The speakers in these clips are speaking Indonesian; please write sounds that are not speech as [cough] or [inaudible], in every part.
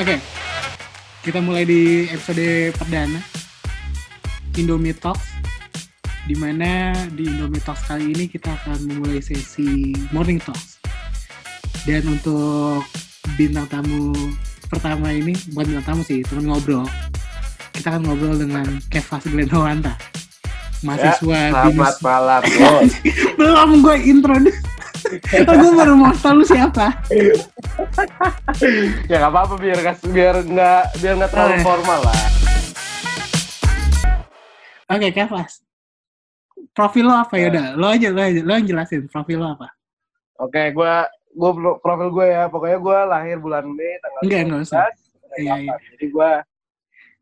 Oke. Kita mulai di episode perdana Indomie Talks di mana di Indomie Talks kali ini kita akan memulai sesi Morning Talks. Dan untuk bintang tamu pertama ini, bukan bintang tamu sih, teman ngobrol. Kita akan ngobrol dengan Kevas Glenhawanta. Mahasiswa Ya, selamat binus. malam. [laughs] Belum gue intro deh. [laughs] gue baru mau tahu lu siapa. [laughs] ya nggak apa-apa biar biar nggak biar nggak terlalu Eh. formal lah. Oke, Kevas. Profil lo apa ya udah? Lo aja, lo aja, lo yang jelasin profil lo apa? Oke, gua gua pro- profil gue ya. Pokoknya gua lahir bulan Mei tanggal Enggak, enggak usah. 12, Iya, iya. Jadi gua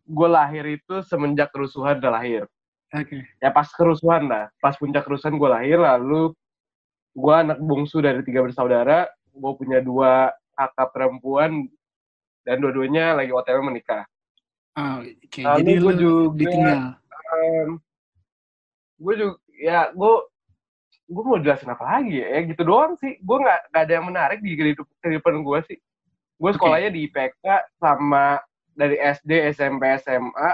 gua lahir itu semenjak kerusuhan udah lahir. Oke. Ya pas kerusuhan lah, pas puncak kerusuhan gua lahir lalu gua anak bungsu dari tiga bersaudara. Gua punya dua kakak perempuan dan dua-duanya lagi OTW menikah. Oh, oke. Lalu Jadi lo juga- ditinggal. gue juga ya gue gue mau jelasin apa lagi ya, ya gitu doang sih gue nggak nggak ada yang menarik di kehidup kehidupan gue sih gue sekolahnya di IPK sama dari SD SMP SMA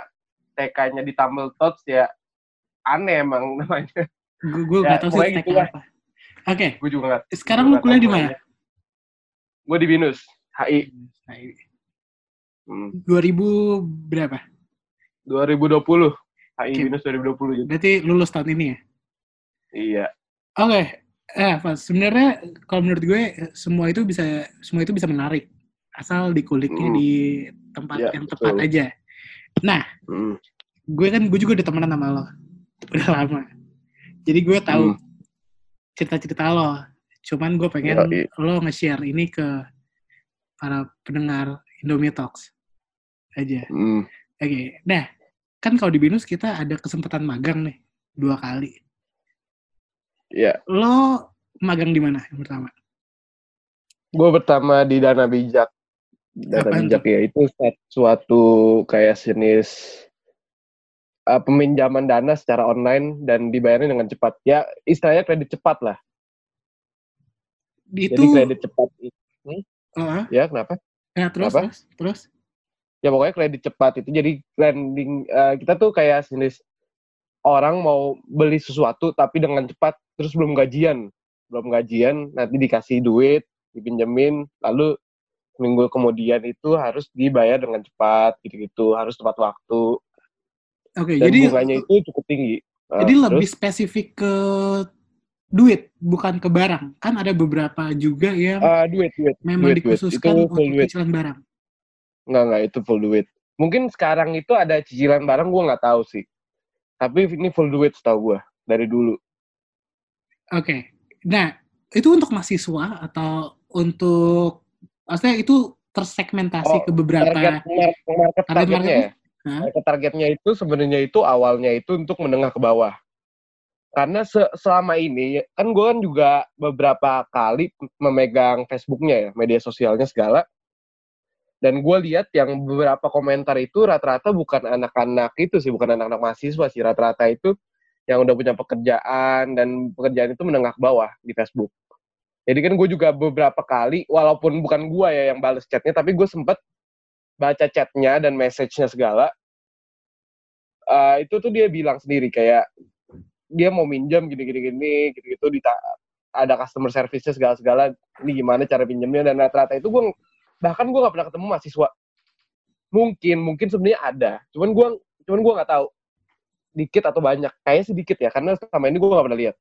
TK-nya di Tumble Tots ya aneh emang namanya Gue gue Ya, nggak tahu sih tag gitu apa. Oke. gue juga nggak Sekarang lu kuliah di mana? Gue di Binus HI Nah, ini. hmm. 2000 berapa? 2020 HI Oke. Binus 2020 jadi Berarti lulus tahun ini ya? iya Oke. Eh, Pas, sebenarnya kalau menurut gue semua itu bisa semua itu bisa menarik asal dikuliknya Hmm. di tempat Ya, yang tepat betul. aja. Hmm. Gue kan gue juga udah temenan sama lo. Udah lama. Jadi gue tahu Hmm. cerita-cerita lo. Cuman gue pengen Yoi. lo nge-share ini ke para pendengar Indomie Talks aja. Hmm. Oke, nah kan kalau di Binus kita ada kesempatan magang nih dua kali. Iya. Lo magang di mana yang pertama? Gue pertama di Dana Bijak. Dana Apaan Bijak ya itu suatu kayak jenis uh, peminjaman dana secara online dan dibayarnya dengan cepat. Ya istilahnya kredit cepat lah. Itu, Jadi kredit cepat itu Heeh. ya kenapa? Nah, terus, Apa? terus, terus. Ya pokoknya kredit cepat itu jadi lending uh, kita tuh kayak jenis orang mau beli sesuatu tapi dengan cepat terus belum gajian. Belum gajian nanti dikasih duit, dipinjemin lalu minggu kemudian itu harus dibayar dengan cepat gitu-gitu, harus tepat waktu. Oke, dan jadi bunganya itu cukup tinggi. Nah, jadi lebih terus, spesifik ke duit, bukan ke barang. Kan ada beberapa juga yang ah, duit, duit, memang duit, duit. dikhususkan Itu untuk duit. cicilan barang. Enggak, enggak, itu full duit. Mungkin sekarang itu ada cicilan barang, gua nggak tahu sih. Tapi ini full duit setahu gua dari dulu. Oke. Nah, itu untuk mahasiswa atau untuk maksudnya itu tersegmentasi Oh, ke beberapa Target, mar- market target targetnya ya. Market targetnya itu sebenarnya itu awalnya itu untuk menengah ke bawah. Karena se- selama ini kan gue kan juga beberapa kali memegang Facebooknya ya, media sosialnya segala. Dan gue lihat yang beberapa komentar itu rata-rata bukan anak-anak itu sih, bukan anak-anak mahasiswa sih. Rata-rata itu yang udah punya pekerjaan dan pekerjaan itu menengah bawah di Facebook. Jadi kan gue juga beberapa kali, walaupun bukan gue ya yang bales chatnya, tapi gue sempet baca chatnya dan message-nya segala. Eh, itu tuh dia bilang sendiri kayak dia mau minjem gini-gini gini gitu-gitu dita- ada customer service-nya segala-segala ini gimana cara pinjemnya dan rata-rata itu gue bahkan gue nggak pernah ketemu mahasiswa mungkin mungkin sebenarnya ada cuman gue cuman gue nggak tahu dikit atau banyak kayaknya sedikit ya karena selama ini gue nggak pernah lihat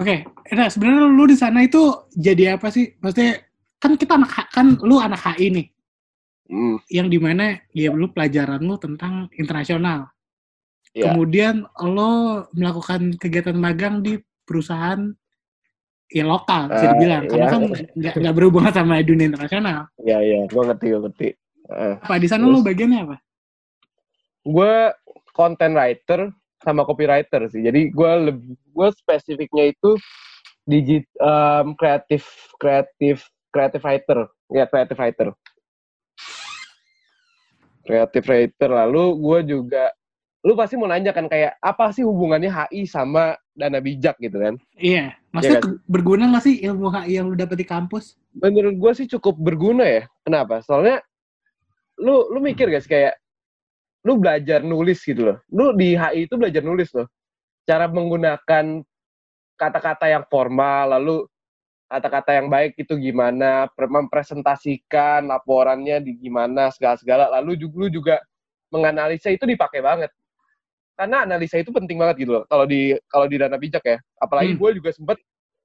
Oke, nah sebenarnya lu di sana itu jadi apa sih? Maksudnya kan kita anak kan lu anak HI nih, Hmm, yang di mana ya lu pelajaran lu tentang internasional. Ya Kemudian lo melakukan kegiatan magang di perusahaan ya lokal bisa Ah, dibilang. Karena iya. kan nggak nggak berhubungan sama dunia internasional. ya ya gue ngerti gue ngerti. Eh, Apa di sana lo bagiannya apa? gue content writer sama copywriter sih. Jadi gue lebih gue spesifiknya itu digit um, kreatif kreatif kreatif writer. Ya kreatif writer. Kreatif writer. Lalu gue juga lu pasti mau nanya kan kayak apa sih hubungannya HI sama dana bijak gitu kan Iya, maksudnya Iya ke- berguna nggak sih ilmu HI yang lu dapet di kampus? menurut gue sih cukup berguna ya kenapa soalnya lu lu mikir gak sih kayak lu belajar nulis gitu loh. Lu di HI itu belajar nulis loh. Cara menggunakan kata-kata yang formal, lalu kata-kata yang baik itu gimana, mempresentasikan laporannya di gimana, segala-segala. Lalu juga, lu juga menganalisa itu dipakai banget. Karena analisa itu penting banget gitu loh. Kalau di kalau di dana bijak ya. Apalagi Hmm. gue juga sempet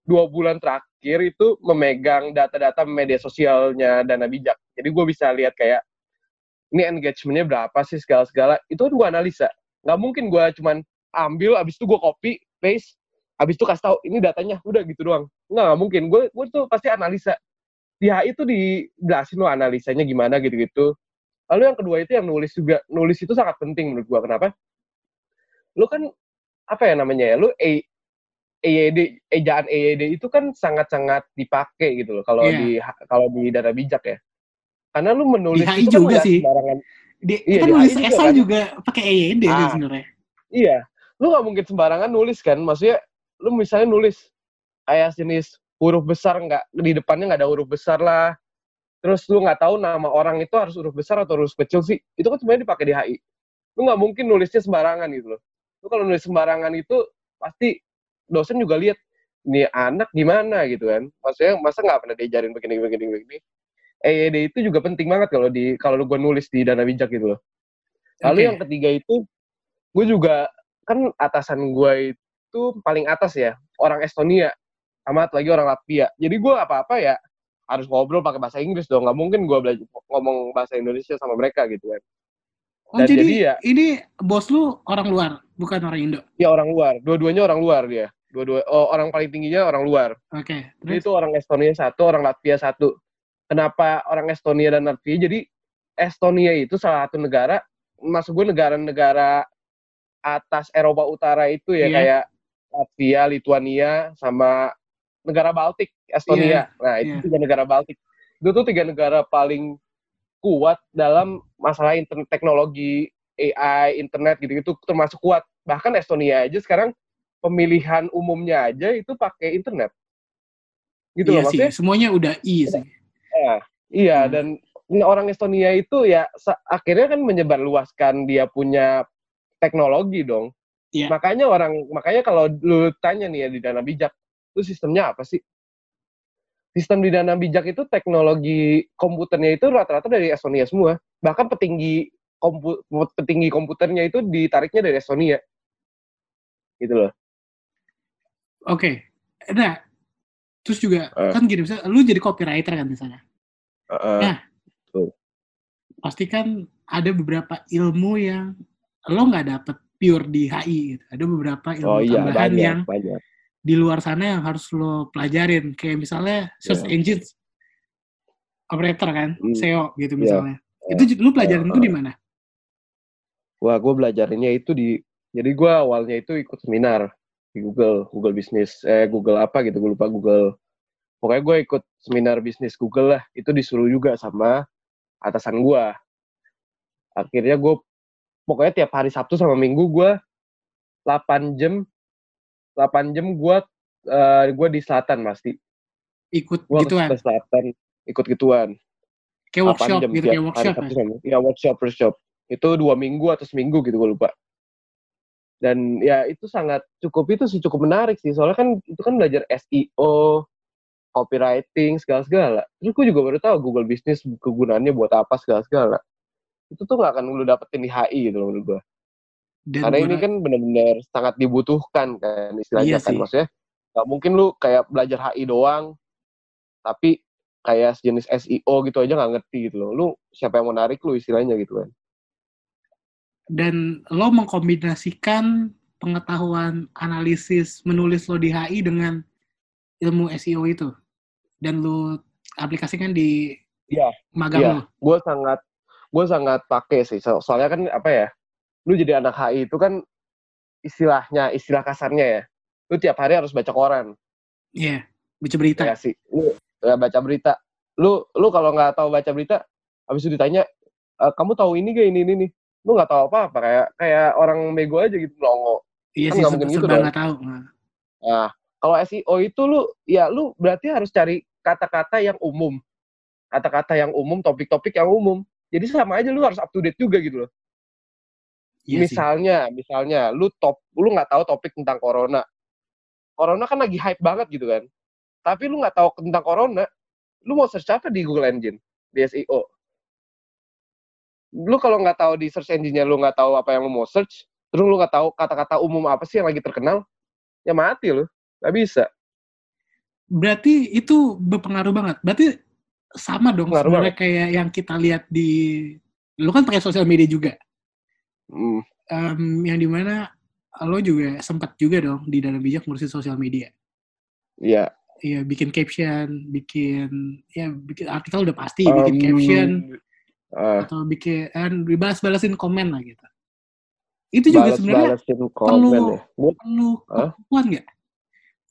dua bulan terakhir itu memegang data-data media sosialnya dana bijak. Jadi gue bisa lihat kayak ini engagementnya berapa sih segala-segala. Itu kan gue analisa. Nggak mungkin gue cuman ambil, abis itu gue copy, paste, abis itu kasih tahu ini datanya, udah gitu doang. Nggak, nggak mungkin. Gue gue tuh pasti analisa. Di HI itu dijelasin lo analisanya gimana gitu-gitu. Lalu yang kedua itu yang nulis juga. Nulis itu sangat penting menurut gue. Kenapa? Lu kan apa ya namanya ya? Lu A, EYD, ejaan EYD itu kan sangat-sangat dipakai gitu loh kalau Iya. di kalau di dana bijak ya. Karena lu menulis HI itu kan juga nggak sih. sembarangan. Di, Iya, kan di nulis HI juga esai kan. juga pakai EYD kan Ah. sebenarnya. Iya, lu nggak mungkin sembarangan nulis kan. Maksudnya lu misalnya nulis kayak jenis huruf besar nggak di depannya nggak ada huruf besar lah. Terus lu nggak tahu nama orang itu harus huruf besar atau huruf kecil sih. Itu kan sebenarnya dipakai di HI. Lu nggak mungkin nulisnya sembarangan gitu loh. Lu kalau nulis sembarangan itu pasti dosen juga lihat nih anak gimana gitu kan. Maksudnya masa nggak pernah diajarin begini begini begini. EYD itu juga penting banget kalau di kalau gue nulis di dana bijak gitu loh. Lalu Oke. yang ketiga itu gue juga kan atasan gue itu paling atas ya orang Estonia sama lagi orang Latvia. Jadi gue apa-apa ya harus ngobrol pakai bahasa Inggris dong. Nggak mungkin gue belajar ngomong bahasa Indonesia sama mereka gitu kan. Oh, Dan jadi, jadi ya- ini bos lu orang luar, bukan orang Indo. Ya orang luar. Dua-duanya orang luar dia. Dua-dua oh, orang paling tingginya orang luar. Oke. Jadi Terus itu orang Estonia satu, orang Latvia satu. Kenapa orang Estonia dan Latvia? Jadi Estonia itu salah satu negara, maksud gue negara-negara atas Eropa Utara itu ya Iya. kayak Latvia, Lituania, sama negara Baltik, Estonia. Nah itu iya. tiga negara Baltik. Itu tuh tiga negara paling kuat dalam masalah internet teknologi, AI, internet gitu-gitu termasuk kuat. Bahkan Estonia aja sekarang pemilihan umumnya aja itu pakai internet. Gitu iya loh sih, maksudnya. semuanya udah I sih. Iya, Hmm. dan orang Estonia itu ya akhirnya kan menyebarluaskan dia punya teknologi dong. Iya. Makanya orang makanya kalau lu tanya nih ya di Dana Bijak, itu sistemnya apa sih? Sistem di Dana Bijak itu teknologi komputernya itu rata-rata dari Estonia semua. Bahkan petinggi kompu, petinggi komputernya itu ditariknya dari Estonia. Gitu loh. Oke. Nah, terus juga Eh. kan gini misalnya lu jadi copywriter kan misalnya. Heeh. Nah, Pasti kan ada beberapa ilmu yang lo nggak dapet pure di HI gitu. Ada beberapa ilmu oh iya, tambahan banyak, yang banyak. Di luar sana yang harus lo pelajarin. Kayak misalnya search Iya. engines operator kan, Hmm. SEO gitu Iya. misalnya. Iya. Itu lu pelajarin itu Iya. di mana? Wah, gue belajarinnya itu di, jadi gue awalnya itu ikut seminar di Google, Google Bisnis, eh Google apa gitu, gue lupa Google. Pokoknya gue ikut seminar bisnis Google lah, itu disuruh juga sama atasan gue. Akhirnya gue, pokoknya tiap hari Sabtu sama Minggu gue 8 jam, 8 jam gue eh gue di selatan pasti. Ikut Gue gituan. ke selatan, ikut gituan. Kayak 8 workshop jam gitu, kayak hari workshop Sabtu ya. sama- Iya, workshop, workshop. Itu dua minggu atau seminggu gitu, gue lupa. Dan ya itu sangat cukup itu sih cukup menarik sih. Soalnya kan itu kan belajar SEO, copywriting, segala-segala. Terus gue juga baru tahu Google Business kegunaannya buat apa segala-segala. Itu tuh gak akan lu dapetin di HI gitu loh menurut gue. Dan Karena ini kan benar-benar sangat dibutuhkan kan istilahnya Iya kan. sih. Maksudnya gak mungkin lu kayak belajar HI doang, tapi kayak sejenis SEO gitu aja nggak ngerti gitu loh. Lu siapa yang mau narik lu istilahnya gitu kan. dan lo mengkombinasikan pengetahuan analisis menulis lo di HI dengan ilmu SEO itu dan lo aplikasikan di Iya, magang iya. lo. gue sangat gue sangat pakai sih So- soalnya kan apa ya lu jadi anak HI itu kan istilahnya istilah kasarnya ya lu tiap hari harus baca koran Iya, baca berita. ya sih lu ya, baca berita lu lu kalau nggak tahu baca berita habis itu ditanya "E, kamu tahu ini gak ini ini nih lu nggak tahu apa apa kayak kayak orang bego aja gitu melongo Iya kan sih, mungkin gitu dong. nggak tahu. Nah, kalau SEO itu lu ya lu berarti harus cari kata-kata yang umum. Kata-kata yang umum, topik-topik yang umum. Jadi sama aja lu harus up to date juga gitu loh. Iya sih. misalnya, misalnya lu top, lu nggak tahu topik tentang corona. Corona kan lagi hype banget gitu kan. Tapi lu nggak tahu tentang corona, lu mau search apa di Google Engine, di SEO? Lu kalau nggak tahu di search engine-nya lu nggak tahu apa yang lu mau search, terus lu nggak tahu kata-kata umum apa sih yang lagi terkenal, ya mati lu. Nggak bisa. Berarti itu berpengaruh banget. Berarti sama dong sebenarnya kayak yang kita lihat di lu kan pakai sosial media juga. Hmm, Em, yang di mana lo juga sempat juga dong di dalam bijak ngurusin sosial media. Iya. Iya, bikin caption, bikin ya bikin artikel udah pasti, bikin Em, caption ah, atau bikin eh, dibalas-balasin komen lah gitu. Itu juga sebenarnya perlu- ya. Perlu kemampuan nggak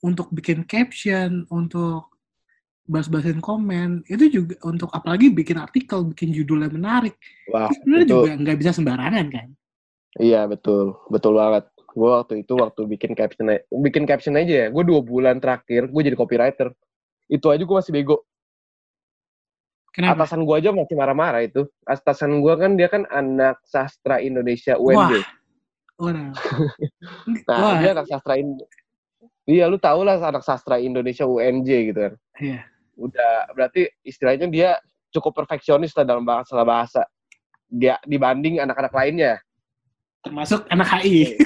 untuk bikin caption, untuk balas-balasin komen, itu juga untuk apalagi bikin artikel, bikin judul yang menarik. Wah, Itu sebenarnya juga nggak bisa sembarangan kan? Iya betul, betul banget. Gue waktu itu waktu bikin caption, bikin caption aja ya. Gue dua bulan terakhir gue jadi copywriter. Itu aja gue masih bego. Kenapa? Atasan gue aja masih marah-marah itu. Atasan gue kan dia kan anak sastra Indonesia UNJ. Waduh. [laughs] Nah Wah, dia anak sastra in... Iya lu tau lah anak sastra Indonesia UNJ gitu kan. iya. Udah berarti istilahnya dia cukup perfeksionis lah dalam bahasa bahasa. Dia dibanding anak-anak lainnya. Termasuk anak HI.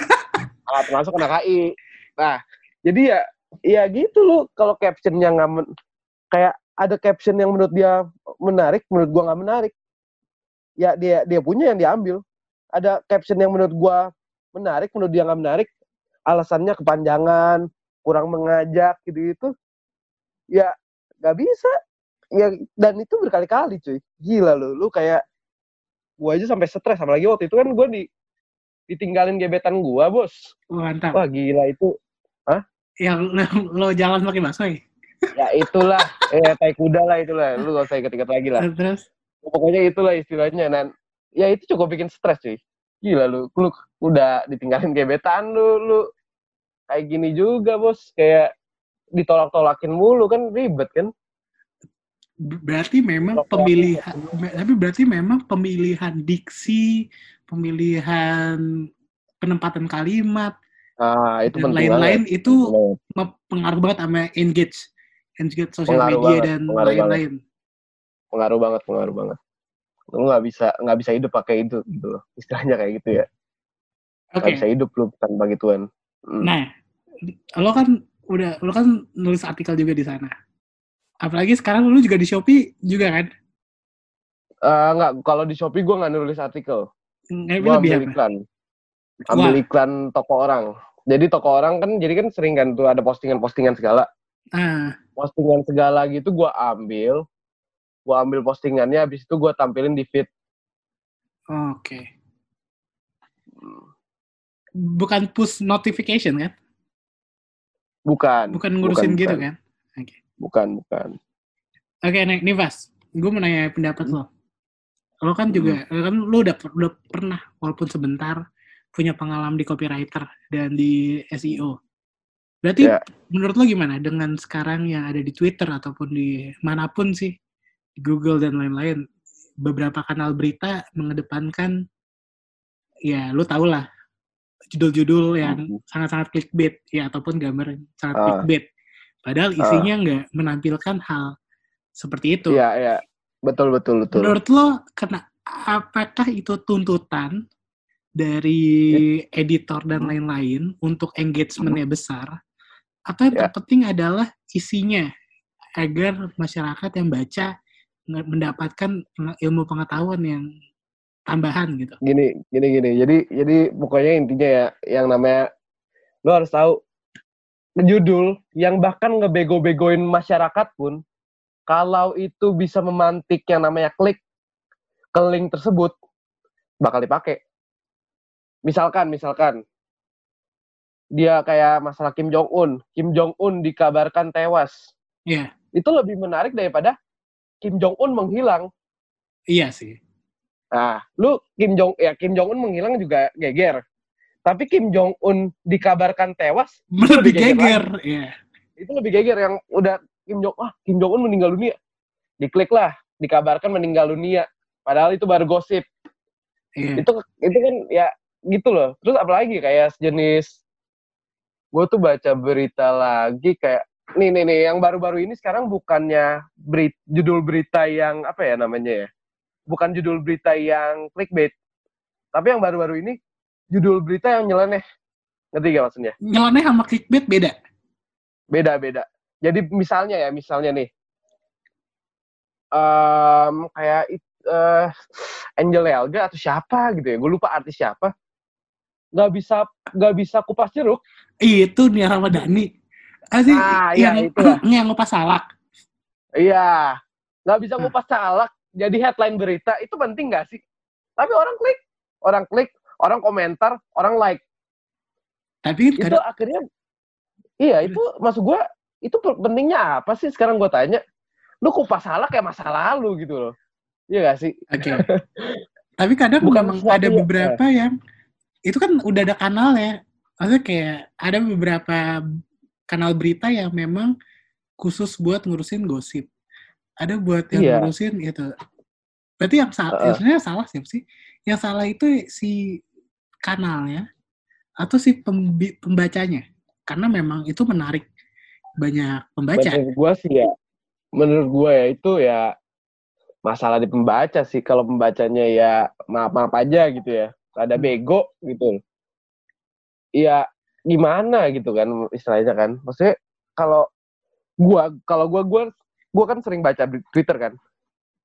Ah, termasuk anak HI. Nah, jadi ya ya gitu loh kalau captionnya nggak men- kayak ada caption yang menurut dia menarik, menurut gua nggak menarik. Ya dia dia punya yang diambil. Ada caption yang menurut gua menarik, menurut dia nggak menarik, alasannya kepanjangan, kurang mengajak gitu itu. Ya nggak bisa. Ya dan itu berkali-kali cuy. Gila lu, lu kayak gua aja sampai stres apalagi waktu itu kan gua di ditinggalin gebetan gua, Bos. Wah, Mantap. Wah gila itu. Yang lo, [laughs] lo jalan pakai bakso ya? Ya itulah, [laughs] eh tai kuda lah itulah. Lu gak usah ikut-ikut lagi lah. Terus Pokoknya itulah istilahnya. Dan ya itu cukup bikin stres cuy. Gila lu, lu udah ditinggalin gebetan lu, lu kayak gini juga bos. Kayak ditolak-tolakin mulu kan ribet kan. Ber- berarti memang pemilihan tapi berarti memang pemilihan diksi, pemilihan penempatan kalimat Ah itu dan lain-lain banget. itu pengaruh banget sama engage engage sosial Pengaruh media banget, dan lain-lain. Pengaruh banget, pengaruh banget. Lu nggak bisa nggak bisa hidup pakai itu gitu loh. Istilahnya kayak gitu ya. Oke. Nggak bisa hidup lu tanpa gituan. Hmm. Nah, lo kan udah lo kan nulis artikel juga di sana. Apalagi sekarang lu juga di Shopee juga kan? Eh, nggak, kalau di Shopee gue nggak nulis artikel. Nggak Gue lebih ambil apa? iklan. Ambil Wah. iklan toko orang. Jadi toko orang kan, jadi kan sering kan tuh ada postingan-postingan segala. Ah, Postingan segala gitu gue ambil. Gue ambil postingannya, habis itu gue tampilin di feed. oke. Bukan push notification kan? Bukan. Bukan ngurusin gitu bukan. kan? Bukan, bukan. Oke, nih, nih Vas. Gue mau nanya pendapat Hmm. lo. Lo kan juga, lo kan lo udah, udah pernah, walaupun sebentar, punya pengalaman di copywriter dan di SEO. Berarti Ya. menurut lo gimana dengan sekarang yang ada di Twitter ataupun di mana pun sih, di Google dan lain-lain, beberapa kanal berita mengedepankan, ya lo tau lah, judul-judul yang Mhm. sangat-sangat clickbait, ya ataupun gambar yang sangat Ah. clickbait. Padahal Ah. isinya nggak menampilkan hal seperti itu. Iya, iya. Betul, betul, betul. Menurut lo, kena, apakah itu tuntutan dari editor dan Hmm. lain-lain untuk engagement-nya besar? Atau yang Ya. terpenting adalah isinya, agar masyarakat yang baca mendapatkan ilmu pengetahuan yang tambahan gitu. Gini, gini, gini. Jadi, jadi pokoknya intinya ya, yang namanya, lo harus tahu, judul yang bahkan ngebego-begoin masyarakat pun, kalau itu bisa memantik yang namanya klik ke link tersebut, bakal dipakai. Misalkan, misalkan, dia kayak masalah Kim Jong Un, Kim Jong Un dikabarkan tewas, Iya, itu lebih menarik daripada Kim Jong Un menghilang. iya sih. Nah, lu Kim Jong ya Kim Jong Un menghilang juga geger. Tapi Kim Jong Un dikabarkan tewas, Lebih geger geger, iya. itu lebih geger yang udah Kim Jong ah Kim Jong Un meninggal dunia. Diklik lah, dikabarkan meninggal dunia. padahal itu baru gosip Iya. itu itu kan ya gitu loh terus apalagi kayak sejenis gue tuh baca berita lagi kayak nih nih nih yang baru-baru ini sekarang bukannya beri, judul berita yang apa ya namanya ya bukan judul berita yang clickbait tapi yang baru-baru ini judul berita yang nyeleneh. Ngerti gak maksudnya? Nyeleneh sama clickbait beda. beda beda. Jadi misalnya ya misalnya nih. Em kayak eh, Angel Elga atau siapa gitu ya. Gue lupa artis siapa. Nggak bisa nggak bisa kupas jeruk. Itu Nia Ramadhani. Ah, sih, Ah, iya, yang, itulah. [clears throat] yang ngupas salak. iya. Nggak bisa Ah. kupas salak jadi headline berita. Itu penting nggak sih? Tapi orang klik. Orang klik orang komentar orang like Tapi itu kadang, akhirnya iya itu maksud gue itu pentingnya apa sih sekarang gue tanya lu kupas salak kayak masa lalu gitu loh iya gak sih oke. [laughs] Tapi kadang Bukan memang ada beberapa yang itu kan udah ada kanal ya. Maksudnya kayak ada beberapa kanal berita yang memang khusus buat ngurusin gosip. Ada buat yang Iya. ngurusin itu. Berarti yang salah, Heeh. sebenarnya salah siapa sih? Yang salah itu si kanalnya atau si pembacanya. Karena memang itu menarik banyak pembaca. menurut gue sih ya menurut gue ya itu ya masalah di pembaca sih kalau pembacanya ya maaf maaf aja gitu ya ada Hmm. bego gitu ya gimana gitu kan istilahnya kan maksudnya kalau gua kalau gua gua gua kan sering baca Twitter kan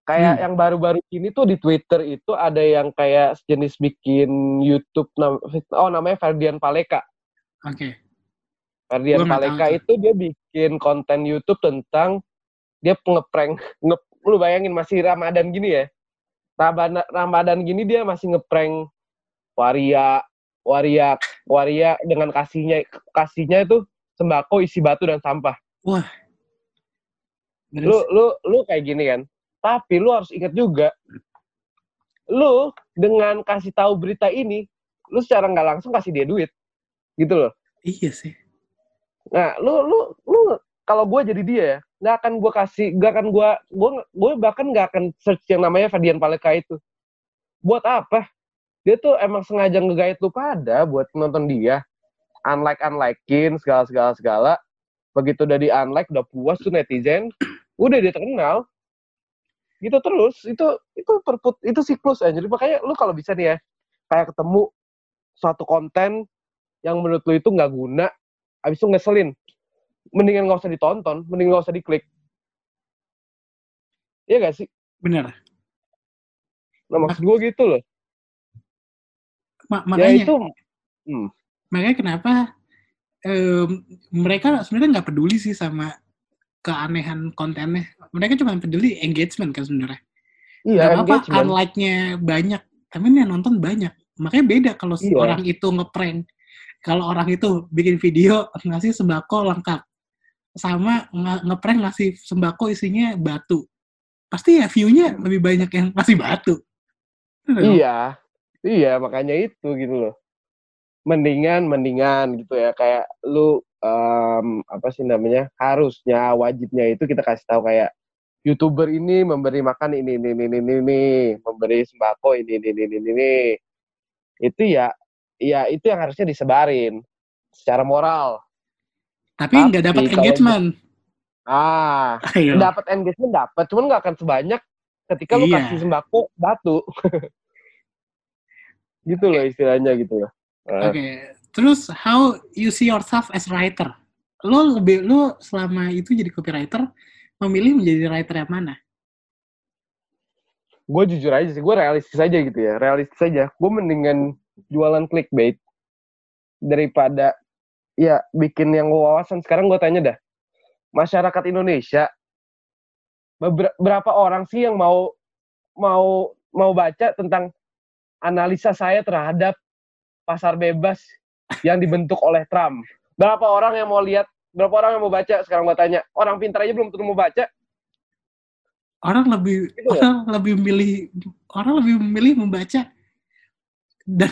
kayak Hmm. yang baru-baru ini tuh di Twitter itu ada yang kayak sejenis bikin YouTube nam- oh namanya Ferdian Paleka. Oke. Ferdian Gua nggak Paleka tahu itu dia bikin konten YouTube tentang dia ngeprank nge, lu bayangin masih Ramadan gini ya? Ramadan Ramadan gini dia masih ngeprank waria waria waria dengan kasihnya kasihnya itu sembako isi batu dan sampah. Terus, lu lu lu kayak gini kan tapi lu harus ingat juga lu dengan kasih tahu berita ini lu secara nggak langsung kasih dia duit gitu loh iya sih. Nah, lu lu lu kalau gue jadi dia ya, nggak akan gue kasih, nggak akan gue gue gue bahkan nggak akan search yang namanya Ferdian Paleka itu. Buat apa? Dia tuh emang sengaja ngegait lu pada buat nonton dia. Unlike unlikein segala segala segala. Begitu udah di unlike udah puas tuh netizen, udah dia terkenal. Gitu terus, itu itu perput itu siklus aja. Jadi makanya lu kalau bisa nih ya, kayak ketemu suatu konten yang menurut lu itu nggak guna, abis itu ngeselin. Mendingan nggak usah ditonton mendingan nggak usah diklik. Iya gak sih? Bener. nah maksud gue gitu loh. Ma- ya makanya, itu makanya kenapa em, mereka sebenarnya nggak peduli sih sama keanehan kontennya. Mereka cuma peduli engagement kan sebenarnya. iya Gak apa-apa engagement unlike-nya banyak, tapi yang nonton banyak. Makanya beda kalau Iya. orang itu ngeprank. Kalau orang itu bikin video ngasih sembako lengkap. Sama nge- ngeprank ngasih sembako isinya batu. Pasti ya view-nya lebih banyak yang ngasih batu. Iya iya makanya itu gitu loh mendingan mendingan gitu ya kayak lu em, apa sih namanya harusnya wajibnya itu kita kasih tahu kayak youtuber ini memberi makan ini ini ini ini, ini memberi sembako ini ini ini ini, ini. itu ya ya itu yang harusnya disebarin secara moral Tapi nggak dapat engagement. ah dapat engagement dapat cuman nggak akan sebanyak ketika lu Iya. kasih sembako batu [laughs] gitu loh istilahnya gitu loh Oke, terus how you see yourself as writer? Lo lebih lo selama itu jadi copywriter memilih menjadi writer yang mana? gue jujur aja sih gue realistis aja gitu ya realistis aja gue mendingan jualan clickbait daripada ya bikin yang wawasan sekarang gue tanya dah masyarakat Indonesia berapa orang sih yang mau mau mau baca tentang analisa saya terhadap pasar bebas yang dibentuk oleh Trump berapa orang yang mau lihat berapa orang yang mau baca sekarang gue tanya orang pintar aja belum tentu mau baca Orang lebih Gitu ya? orang lebih memilih orang lebih memilih membaca dan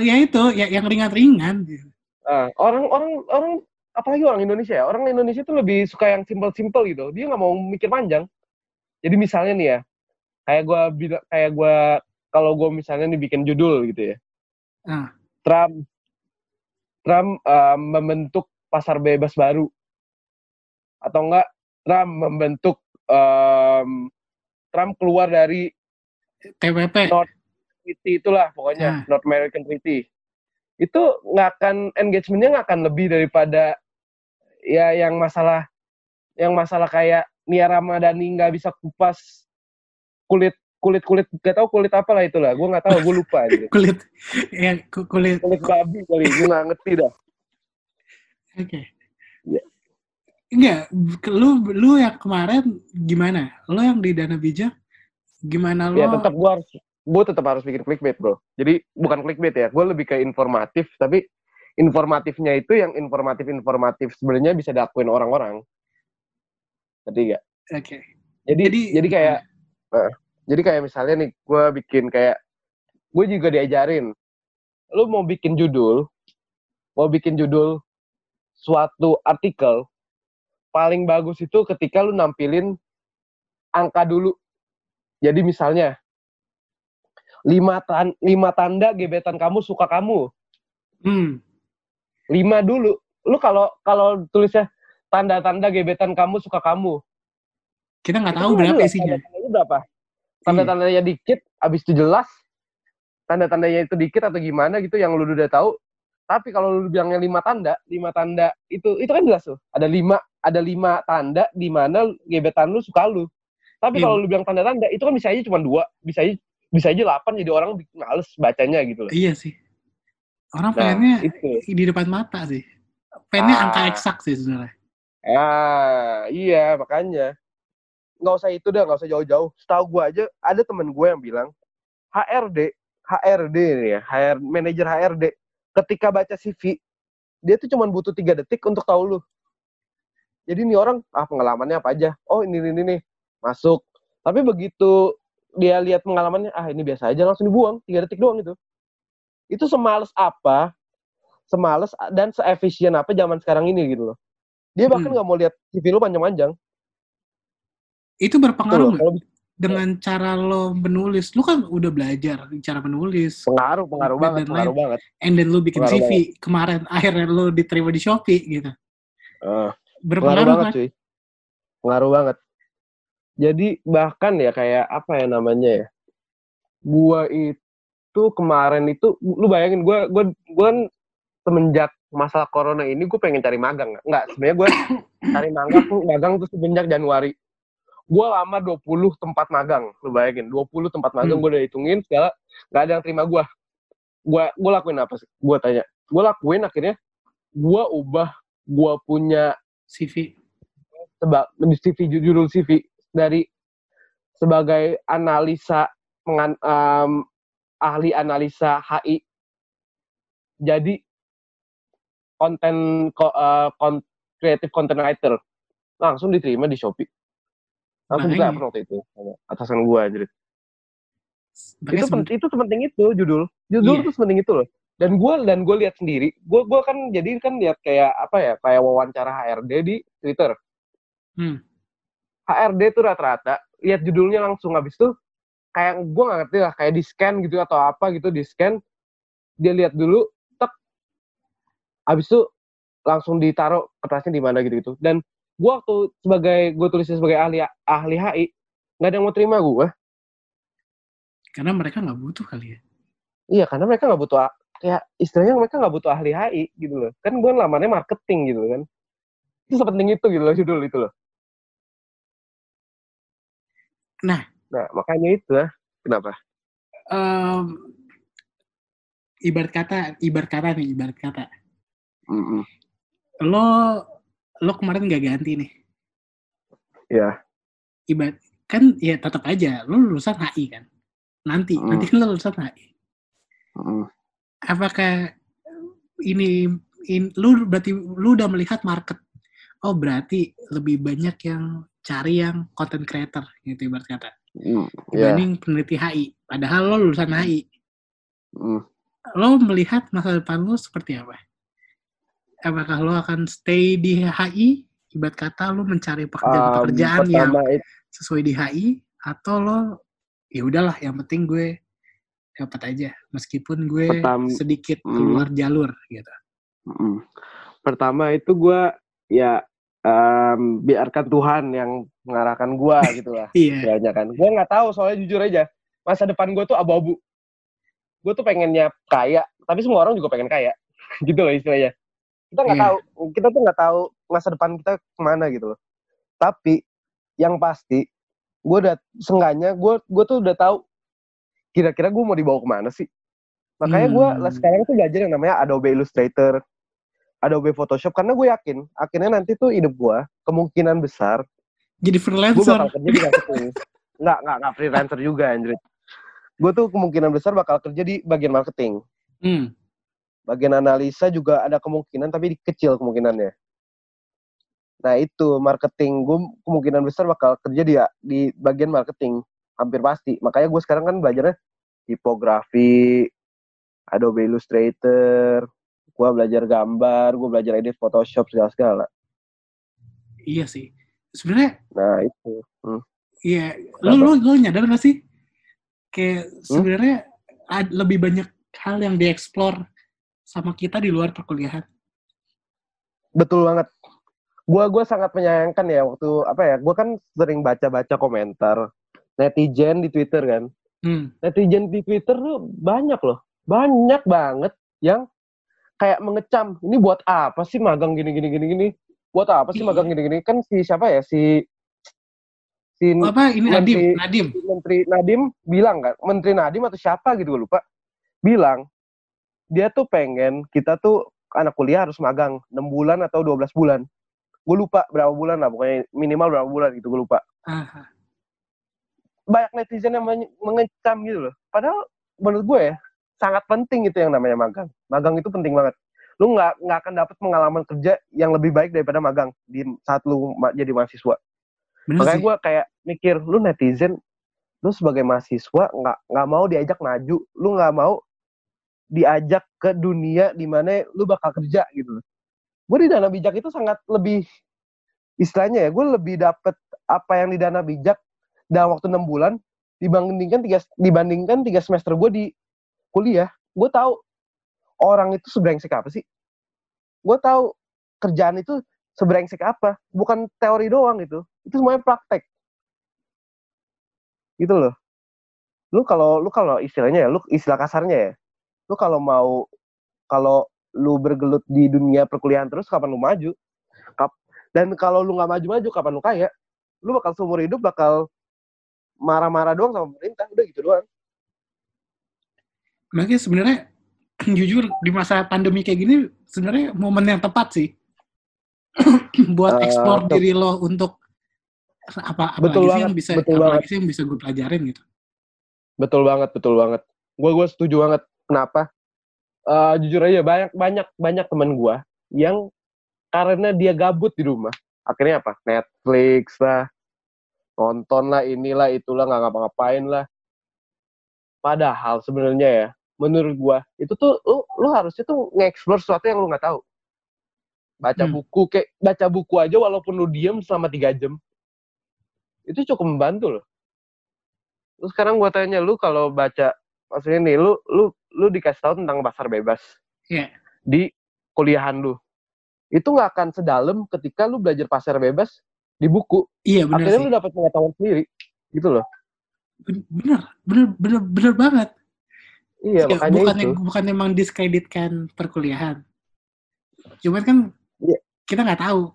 ya itu ya yang ringan-ringan. gitu. Ah, orang orang orang apalagi orang Indonesia ya orang Indonesia tuh lebih suka yang simple-simple gitu dia nggak mau mikir panjang jadi misalnya nih ya kayak gue kayak gue kalau gue misalnya nih bikin judul gitu ya Ah. Trump Trump uh, membentuk pasar bebas baru atau enggak Trump membentuk um, Trump keluar dari TPP. Not- treaty itulah pokoknya Ah. North American Treaty itu nggak akan engagementnya nggak akan lebih daripada ya yang masalah yang masalah kayak Nia Ramadhani nggak bisa kupas kulit kulit kulit gak tahu kulit apa lah itulah gue nggak tahu gue lupa aja. [laughs] Kulit ya ku- kulit. kulit babi kali gue nggak ngerti dah Oke. Iya. Enggak, lu lu yang kemarin gimana? Lu yang di Dana Bijak gimana lo? ya tetap gue harus gue tetap harus bikin clickbait bro jadi bukan clickbait ya gue lebih ke informatif tapi informatifnya itu yang informatif informatif sebenarnya bisa diakuin orang-orang ngerti gak Oke. jadi Jadi jadi kayak eh, jadi kayak misalnya nih gue bikin kayak gue juga diajarin lu mau bikin judul mau bikin judul suatu artikel paling bagus itu ketika lu nampilin angka dulu. Jadi misalnya lima tan lima tanda gebetan kamu suka kamu. Hmm, lima dulu. Lu kalau kalau tulisnya tanda-tanda gebetan kamu suka kamu. Kita nggak tahu kan berapa isinya. Tanda-tandanya berapa? Tanda-tandanya dikit, abis itu jelas. Tanda-tandanya itu dikit atau gimana gitu yang lu udah tahu. Tapi kalau lu bilangnya lima tanda, lima tanda itu itu kan jelas tuh. Ada lima ada lima tanda di mana gebetan lu suka lu. Tapi Iya. kalau lu bilang tanda-tanda itu kan bisa aja cuma dua, bisa aja bisa aja delapan jadi orang males bacanya gitu loh. Iya sih. Orang Nah, pengennya itu. di depan mata sih. Pengennya Ah. angka eksak sih sebenarnya. Ah, iya makanya nggak usah itu dah, nggak usah jauh-jauh. Setahu gua aja ada temen gue yang bilang HRD, HRD nih ya, HR, manajer HRD, ketika baca CV dia tuh cuma butuh tiga detik untuk tahu lu. Jadi nih orang ah pengalamannya apa aja? Oh ini ini, ini nih masuk. Tapi begitu dia lihat pengalamannya, ah ini biasa aja langsung dibuang tiga detik doang itu. Itu semales apa, semales dan seefisien apa zaman sekarang ini gitu loh. Dia bahkan Hmm. nggak mau lihat CV lu panjang-panjang. Itu berpengaruh nggak Kalau dengan cara lo menulis? Lu kan udah belajar cara menulis. pengaruh, pengaruh Dan banget, lain. pengaruh banget. And then lu bikin Pengaruh CV. Kemarin [laughs] akhirnya lu diterima di Shopee gitu. Pengaruh Berpengaruh banget kan? cuy. Pengaruh banget. Jadi bahkan ya kayak apa ya namanya ya? Gua itu kemarin itu lu bayangin gua gua gua kan semenjak masalah corona ini gue pengen cari magang nggak sebenarnya gue [coughs] cari magang tuh magang tuh semenjak Januari gue lama 20 tempat magang lu bayangin. 20 tempat magang Hmm. gue udah hitungin segala nggak ada yang terima gue gue gue lakuin apa sih? Gue tanya. Gue lakuin akhirnya gue ubah gue punya CV. seba di CV judul CV dari sebagai analisa pengan, em, ahli analisa HI jadi konten ko, eh, kon, creative content writer. Langsung diterima di Shopee Makanya. ditelepon waktu itu atasan gua jadi itu seben- itu sepenting itu judul. Judul Iya. itu sepenting itu loh. Dan gue dan gue lihat sendiri. Gue gua kan jadi kan lihat kayak apa ya kayak wawancara HRD di Twitter. Hmm. HRD tuh rata-rata lihat judulnya langsung. Habis tuh kayak gue nggak ngerti lah kayak di scan gitu atau apa gitu di scan dia lihat dulu tek. Habis itu langsung ditaruh kertasnya di mana gitu gitu dan gue waktu sebagai gue tulisnya sebagai ahli ahli HI nggak ada yang mau terima gue Karena mereka nggak butuh kali ya. iya karena mereka nggak butuh kayak istilahnya mereka nggak butuh ahli HI gitu loh kan gue lamarnya marketing gitu kan itu sepenting itu gitu loh judul itu loh Nah. nah makanya itu lah kenapa Em, ibarat kata, ibarat kata nih, ibarat kata. Mm-mm. Lo lo kemarin nggak ganti nih. ya Ibarat kan ya tetap aja lo lulusan HI kan. Nanti, Hmm. nanti kan lo lulusan HI. Mm-mm. Apakah ini, in, lu berarti lu udah melihat market. Oh, berarti lebih banyak yang cari yang content creator gitu ibarat kata. Mm, ya Dibanding peneliti HI. Padahal lo lulusan HI. Mm. lo melihat masa depan lo seperti apa? Apakah lo akan stay di HI? Ibarat kata lo mencari Um, pekerjaan-pekerjaan yang pertama itu sesuai di HI atau lo ya udahlah yang penting gue dapat aja meskipun gue Pertam- sedikit Hmm. keluar jalur gitu. Mm. Pertama itu gue ya em, biarkan Tuhan yang mengarahkan gue [laughs] gitu lah. Iya. Istilahnya kan. Gue nggak tahu soalnya jujur aja masa depan gue tuh abu-abu. Gue tuh pengennya kaya, tapi semua orang juga pengen kaya. [laughs] gitu loh istilahnya. Kita nggak Iya. tahu, kita tuh nggak tahu masa depan kita ke mana gitu loh. Tapi yang pasti gue udah sengganya gue gue tuh udah tahu kira-kira gue mau dibawa ke mana sih. Makanya gue Hmm. sekarang tuh belajar yang namanya Adobe Illustrator, Adobe Photoshop karena gue yakin akhirnya nanti tuh hidup gue kemungkinan besar Jadi gue freelancer. bakal kerja di marketing. nggak nggak nggak freelancer juga anjir. Gue tuh kemungkinan besar bakal kerja di bagian marketing. Hmm. Bagian analisa juga ada kemungkinan tapi kecil kemungkinannya. Nah itu marketing gue kemungkinan besar bakal kerja di di bagian marketing hampir pasti. Makanya gue sekarang kan belajarnya tipografi, Adobe Illustrator, gue belajar gambar, gue belajar edit Photoshop segala segala. Iya sih. Sebenarnya Nah itu. Hmm. Iya, lu, lu, lu nyadar gak sih? Kayak Hmm? sebenarnya lebih banyak hal yang dieksplor sama kita di luar perkuliahan. Betul banget. Gua gua sangat menyayangkan ya waktu apa ya? Gua kan sering baca-baca komentar netizen di Twitter kan. Hmm. Netizen di Twitter tuh banyak loh. Banyak banget yang kayak mengecam. Ini buat apa sih magang gini gini gini gini? Buat apa sih Iya. magang gini gini? Kan si siapa ya? Si si Apa ini Menteri- Nadim? Nadim. Menteri Nadim bilang kan, Menteri Nadim atau siapa gitu gue lupa, bilang dia tuh pengen kita tuh anak kuliah harus magang 6 bulan atau 12 bulan. Gue lupa berapa bulan lah, pokoknya minimal berapa bulan gitu gue lupa. Ah, Banyak netizen yang men- mengecam gitu loh. Padahal menurut gue ya sangat penting itu yang namanya magang. Magang itu penting banget. Lu nggak nggak akan dapat pengalaman kerja yang lebih baik daripada magang di saat lu ma- jadi mahasiswa. bener Makanya gue kayak mikir, lu netizen, lu sebagai mahasiswa nggak nggak mau diajak maju, lu nggak mau diajak ke dunia di mana lu bakal kerja gitu. Gue di dana bijak itu sangat lebih istilahnya ya, gue lebih dapet apa yang di dana bijak dalam waktu enam bulan dibandingkan tiga dibandingkan tiga semester gue di kuliah. Gue tahu orang itu sebrengsek apa sih. Gue tahu kerjaan itu sebrengsek apa, bukan teori doang gitu itu semuanya praktek gitu loh lu kalau lu kalau istilahnya ya lu istilah kasarnya ya lu kalau mau kalau lu bergelut di dunia perkuliahan terus kapan lu maju Kap- dan kalau lu nggak maju-maju kapan lu kaya lu bakal seumur hidup bakal marah-marah doang sama pemerintah udah gitu doang Makanya sebenarnya [clears throat] jujur di masa pandemi kayak gini sebenarnya momen yang tepat sih [clears throat] buat Eh, eksplor tep- diri lo untuk apa apa Betul lagi sih banget, yang bisa betul apa banget. lagi sih yang bisa gue pelajarin gitu. Betul banget, betul banget. Gue gue setuju banget. Kenapa? Eh, jujur aja banyak banyak banyak teman gue yang karena dia gabut di rumah, akhirnya apa? Netflix lah, nonton lah, inilah itulah nggak ngapa-ngapain lah. Padahal sebenarnya ya, menurut gue itu tuh lu lu harusnya tuh nge-explore sesuatu yang lu nggak tahu. Baca Hmm. buku kayak baca buku aja walaupun lu diem selama tiga jam, itu cukup membantu loh. Lu sekarang gua tanya lu kalau baca maksudnya nih lu lu lu dikasih tahu tentang pasar bebas Iya. di kuliahan lu. Itu nggak akan sedalam ketika lu belajar pasar bebas di buku. Iya benar Akhirnya sih. lu dapat pengetahuan sendiri. Gitu loh. Ben- Bener, bener, bener, bener banget. Iya, Ya, makanya bukan itu. bukan emang diskreditkan perkuliahan. Cuman kan Iya. kita nggak tahu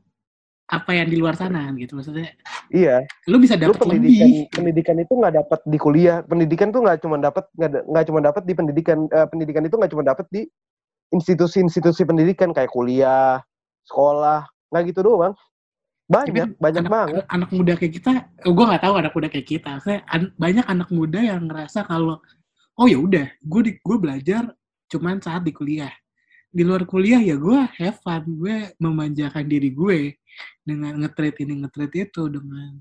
apa yang di luar sana gitu maksudnya. Iya, Lu bisa dapat pendidikan lebih. pendidikan itu nggak dapat di kuliah. Pendidikan tuh nggak cuma dapat nggak cuma dapat di pendidikan eh, pendidikan itu nggak cuma dapat di institusi-institusi pendidikan kayak kuliah, sekolah, nggak gitu doang. Banyak, Tapi banyak anak, banget. anak, muda kayak kita, gue nggak tahu anak muda kayak kita. Maksudnya an- banyak anak muda yang ngerasa kalau oh ya udah, gue gue belajar cuman saat di kuliah. Di luar kuliah ya gue have fun, gue memanjakan diri gue dengan ngetrit ini ngetrit itu dengan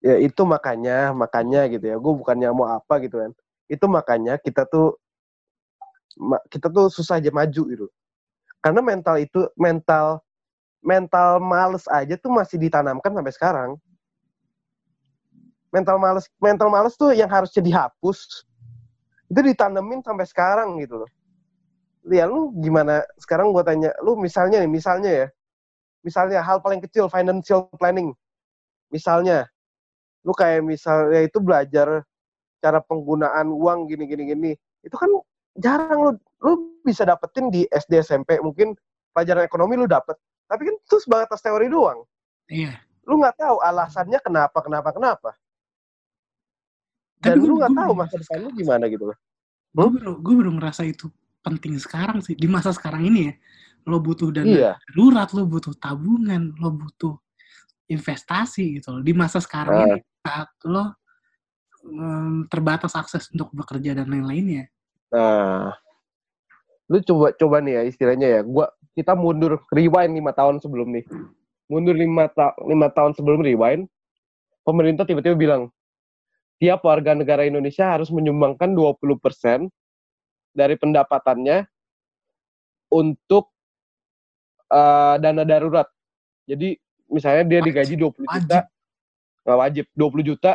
ya itu makanya makanya gitu ya. Gue bukannya mau apa gitu kan. Itu makanya kita tuh kita tuh susah aja maju gitu. Karena mental itu mental mental males aja tuh masih ditanamkan sampai sekarang. Mental males mental males tuh yang harusnya dihapus itu ditanemin sampai sekarang gitu loh. Ya lu gimana? Sekarang gue tanya lu misalnya nih misalnya ya misalnya hal paling kecil financial planning. Misalnya lu kayak misalnya itu belajar cara penggunaan uang gini gini gini. Itu kan jarang lu lu bisa dapetin di SD SMP mungkin pelajaran ekonomi lu dapet. Tapi kan itu sebatas teori doang. Iya. Lu nggak tahu alasannya kenapa kenapa kenapa. Dan Tapi lu nggak tahu masa depan lu gimana gitu loh. Gue baru gue baru ngerasa itu penting sekarang sih di masa sekarang ini ya lo butuh dana iya darurat lo butuh tabungan lo butuh investasi gitu loh di masa sekarang Ah. ini saat lo em, terbatas akses untuk bekerja dan lain-lainnya Nah, lu coba coba nih ya istilahnya ya. Gua kita mundur rewind lima tahun sebelum nih. Mundur lima ta lima tahun sebelum rewind, pemerintah tiba-tiba bilang tiap warga negara Indonesia harus menyumbangkan 20% dari pendapatannya untuk eh, dana darurat. Jadi misalnya dia Wajib, digaji 20 juta, wajib. nggak wajib 20 juta,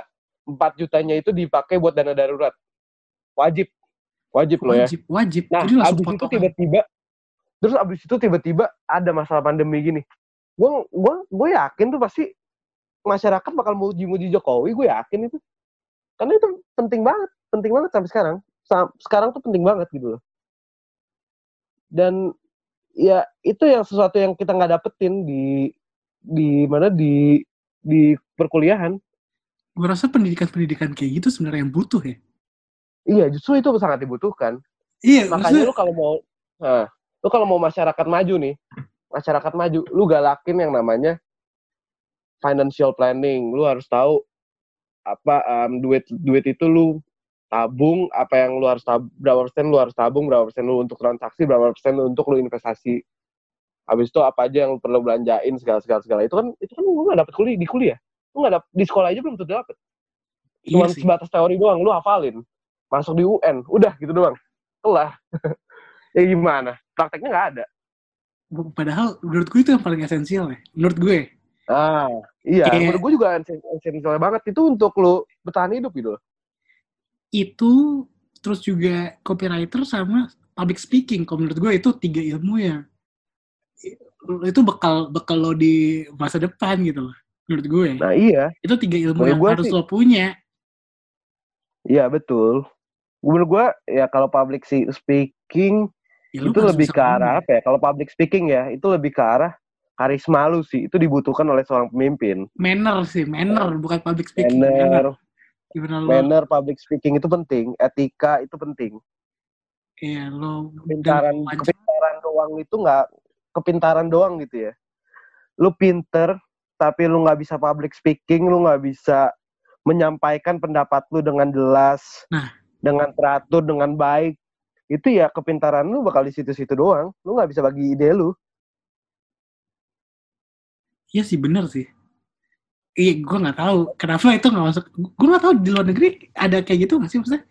4 jutanya itu dipakai buat dana darurat. Wajib. Wajib loh ya. wajib wajib Nah, jadi langsung abis itu potongan tiba-tiba, terus abis itu tiba-tiba ada masalah pandemi gini. Gue gua, gue yakin tuh pasti masyarakat bakal muji-muji Jokowi, gue yakin itu. Karena itu penting banget, penting banget sampai sekarang. Sekarang tuh penting banget gitu loh. Dan ya itu yang sesuatu yang kita nggak dapetin di di mana di di perkuliahan. gue rasa pendidikan-pendidikan kayak gitu sebenarnya yang butuh ya Iya, justru itu sangat dibutuhkan. iya makanya maksudnya lu kalau mau nah, lu kalau mau masyarakat maju nih masyarakat maju lu galakin yang namanya financial planning lu harus tahu apa em, duit duit itu lu tabung apa yang lu harus tab, berapa persen lu harus tabung berapa persen lu untuk transaksi berapa persen lu untuk lu investasi. Habis itu apa aja yang lu perlu belanjain segala segala segala. Itu kan itu kan lu nggak dapet kuliah di kuliah. Lu nggak dapet di sekolah aja belum tentu dapet. Iya cuma sih. sebatas teori doang lu hafalin. Masuk di UN udah gitu doang. Kelar [laughs] ya gimana? Prakteknya nggak ada. Padahal menurut gue itu yang paling esensial ya menurut gue. Ah iya Kayak- menurut gue juga esensial esensial banget. Itu untuk lu bertahan hidup gitu loh itu terus juga copywriter sama public speaking. Kalau menurut gue itu tiga ilmu yang itu bekal bekal lo di masa depan gitu loh menurut gue nah iya. Itu tiga ilmu menurut yang gue harus sih- lo punya. Iya betul. Menurut gue ya kalau public speaking ya, itu lebih ke arah apa ya? Kalau public speaking ya itu lebih ke arah karisma lu sih. Itu dibutuhkan oleh seorang pemimpin. Manner sih manner bukan public speaking manner, manner gimana manner public speaking itu penting etika itu penting. Iya lo kepintaran kepintaran doang itu nggak kepintaran doang gitu ya. Lu pinter tapi lu nggak bisa public speaking lu nggak bisa menyampaikan pendapat lu dengan jelas Nah. dengan teratur dengan baik. Itu ya kepintaran lu bakal di situ-situ doang. Lu nggak bisa bagi ide lu. Iya sih bener sih. Iya, gue nggak tahu kenapa itu nggak masuk. Gue nggak tahu di luar negeri ada kayak gitu nggak sih maksudnya?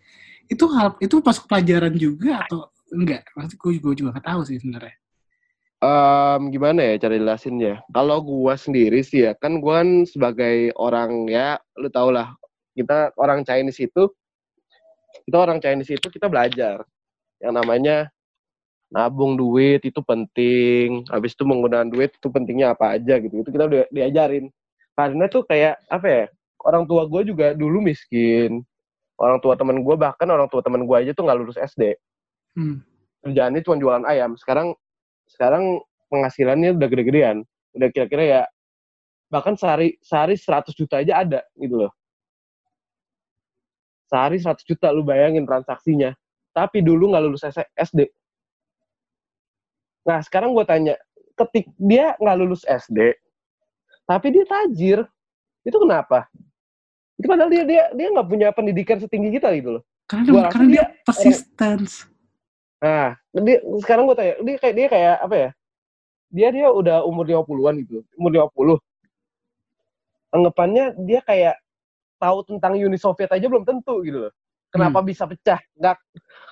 Itu hal itu masuk pelajaran juga atau enggak? Maksud gue juga nggak tahu sih sebenarnya. Em, gimana ya cara jelasin ya kalau gua sendiri sih ya kan gua kan sebagai orang ya lu tau lah kita orang Chinese itu kita orang Chinese itu kita belajar yang namanya nabung duit itu penting habis itu menggunakan duit itu pentingnya apa aja gitu itu kita diajarin karena tuh kayak apa ya orang tua gue juga dulu miskin. Orang tua temen gue bahkan orang tua temen gue aja tuh nggak lulus SD Hmm. kerjaannya cuma jualan ayam. Sekarang sekarang penghasilannya udah gede-gedean. Udah kira-kira ya bahkan sehari sehari 100 juta aja ada gitu loh. Sehari 100 juta lu bayangin transaksinya. Tapi dulu nggak lulus SD nah sekarang gue tanya ketik dia nggak lulus SD tapi dia tajir itu kenapa itu padahal dia dia dia nggak punya pendidikan setinggi kita gitu loh Karena Gua karena dia, dia persistence. Nah, dia, sekarang gue tanya, dia kayak dia kayak apa ya? Dia dia udah umur 50-an gitu, umur 50. Anggapannya dia kayak tahu tentang Uni Soviet aja belum tentu gitu loh. Kenapa bisa pecah? Nggak,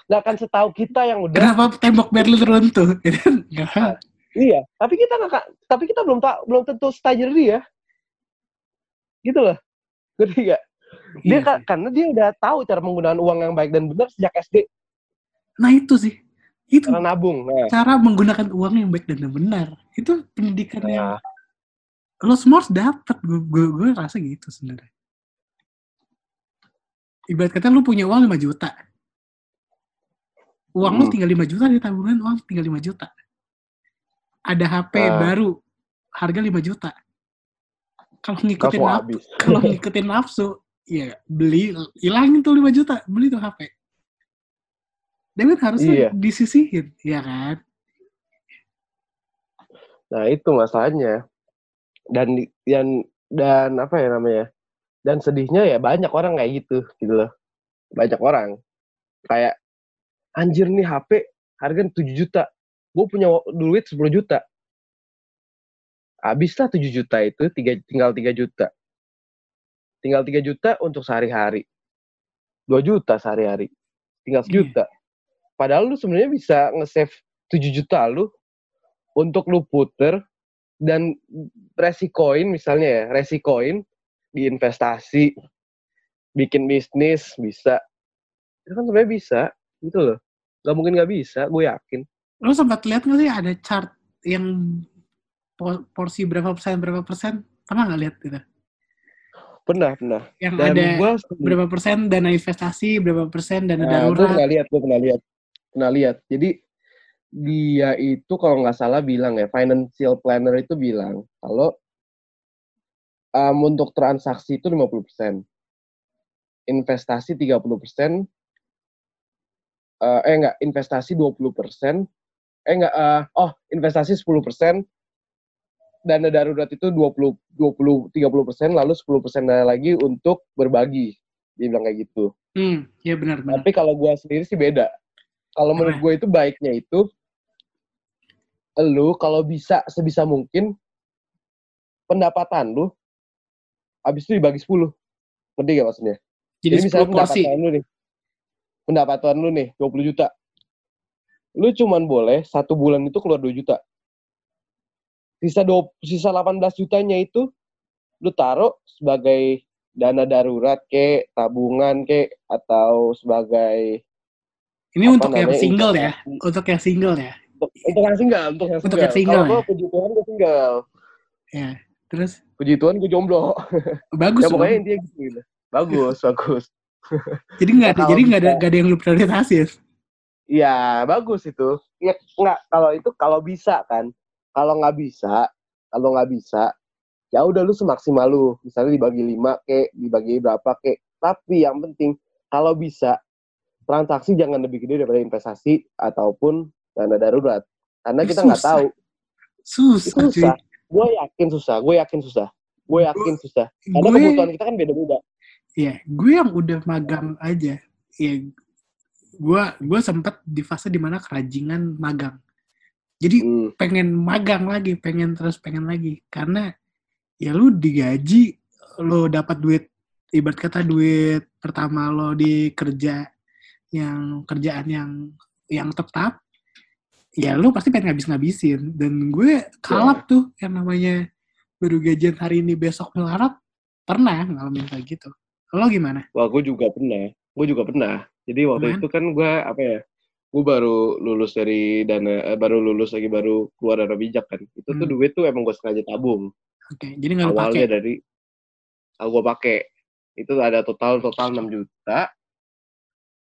nggak akan setahu kita yang udah. Kenapa tembok Berlin runtuh? [laughs] Nggak. Iya, tapi kita nggak, tapi kita belum tahu, belum tentu setajir dia. Gitu loh. Ngerti gak? Dia Iya ka- sih. karena dia udah tahu cara menggunakan uang yang baik dan benar sejak SD Nah itu sih, itu cara nabung. Nah, cara menggunakan uang yang baik dan yang benar. Itu pendidikan yang nah, lo semua harus dapat. Gue gue gue rasa gitu sebenarnya. Ibarat kata lu punya uang 5 juta. Uang lu Hmm. tinggal 5 juta di tabungan, uang tinggal 5 juta. Ada HP Ah. baru, harga 5 juta. Kalau ngikutin langsung naf- habis. [laughs] kalau ngikutin nafsu, ya beli, hilangin tuh 5 juta, beli tuh HP. David harusnya Iya. disisihin, ya kan? Nah itu masalahnya. Dan dan dan apa ya namanya? Dan sedihnya ya banyak orang kayak gitu gitu loh. Banyak orang kayak anjir nih HP harga 7 juta. Gue punya duit 10 juta. Habislah 7 juta itu tiga, tinggal 3 juta. Tinggal 3 juta untuk sehari-hari. 2 juta sehari-hari. Tinggal Iya. sejuta. Padahal lu sebenarnya bisa nge-save 7 juta lu untuk lu puter dan resikoin misalnya ya, resikoin di investasi, bikin bisnis bisa. Itu kan sebenarnya bisa, gitu loh. Gak mungkin gak bisa, gue yakin. Lo sempat lihat nggak sih ada chart yang po- porsi berapa persen berapa persen? Pernah nggak lihat gitu? Pernah, pernah. Yang Dan ada gue berapa persen dana investasi, berapa persen dana Nah, gue darurat. pernah lihat, gue pernah lihat, pernah lihat. Jadi dia itu kalau nggak salah bilang ya, financial planner itu bilang kalau um, untuk transaksi itu 50%, investasi 30%, eh eh enggak, investasi 20%, eh enggak, eh, oh investasi 10%, dana darurat itu 20, 20 30%, lalu 10% dana lagi untuk berbagi. Dia bilang kayak gitu. Hmm, ya benar benar. Tapi kalau gua sendiri sih beda. Kalau menurut gue itu baiknya itu lu kalau bisa sebisa mungkin pendapatan lu habis itu dibagi 10. Ngerti gak maksudnya? Jadi, misalnya 10 porsi. pendapatan lu nih. Pendapatan lu nih 20 juta. Lu cuman boleh satu bulan itu keluar 2 juta. Sisa 20, sisa 18 jutanya itu lu taruh sebagai dana darurat ke tabungan ke atau sebagai Ini untuk yang namanya, single ya, untuk yang single ya. untuk, untuk yang single, untuk yang Untuk single. yang single, Kalau ya. puji Tuhan gue single. Ya, terus Puji Tuhan gue jomblo. bagus ya pokoknya intinya gitu. Bagus, bagus. Jadi nggak ada, jadi nggak ada, nggak ada yang lu prioritasin. Iya, bagus itu. Ya, nggak, kalau itu kalau bisa kan. Kalau nggak bisa, kalau nggak bisa, ya udah lu semaksimal lu. Misalnya dibagi lima ke, dibagi berapa ke. Tapi yang penting, kalau bisa, transaksi jangan lebih gede daripada investasi ataupun dana darurat. Karena kita nggak tahu. Susah, susah. Gue yakin susah. Gue yakin susah. Gue yakin susah. Karena Gue, kebutuhan kita kan beda-beda. ya, gue yang udah magang aja, ya, gue, gue sempat di fase di mana kerajingan magang. Jadi Hmm. pengen magang lagi, pengen terus pengen lagi, karena ya lu digaji, lo dapat duit, ibarat kata duit pertama lo di kerja yang kerjaan yang yang tetap, ya lu pasti pengen ngabis-ngabisin. Dan gue kalap tuh yang namanya baru gajian hari ini besok melarat, pernah ngalamin kayak gitu. Lo gimana? Wah, gue juga pernah. Gue juga pernah. Jadi waktu Gimana? itu kan gue apa ya? Gue baru lulus dari dana, eh, baru lulus lagi baru keluar dari bijak kan. Itu tuh Hmm. duit tuh emang gue sengaja tabung. Oke, jadi nggak. Awalnya dari, ah, gue pakai. Itu ada total total 6 juta.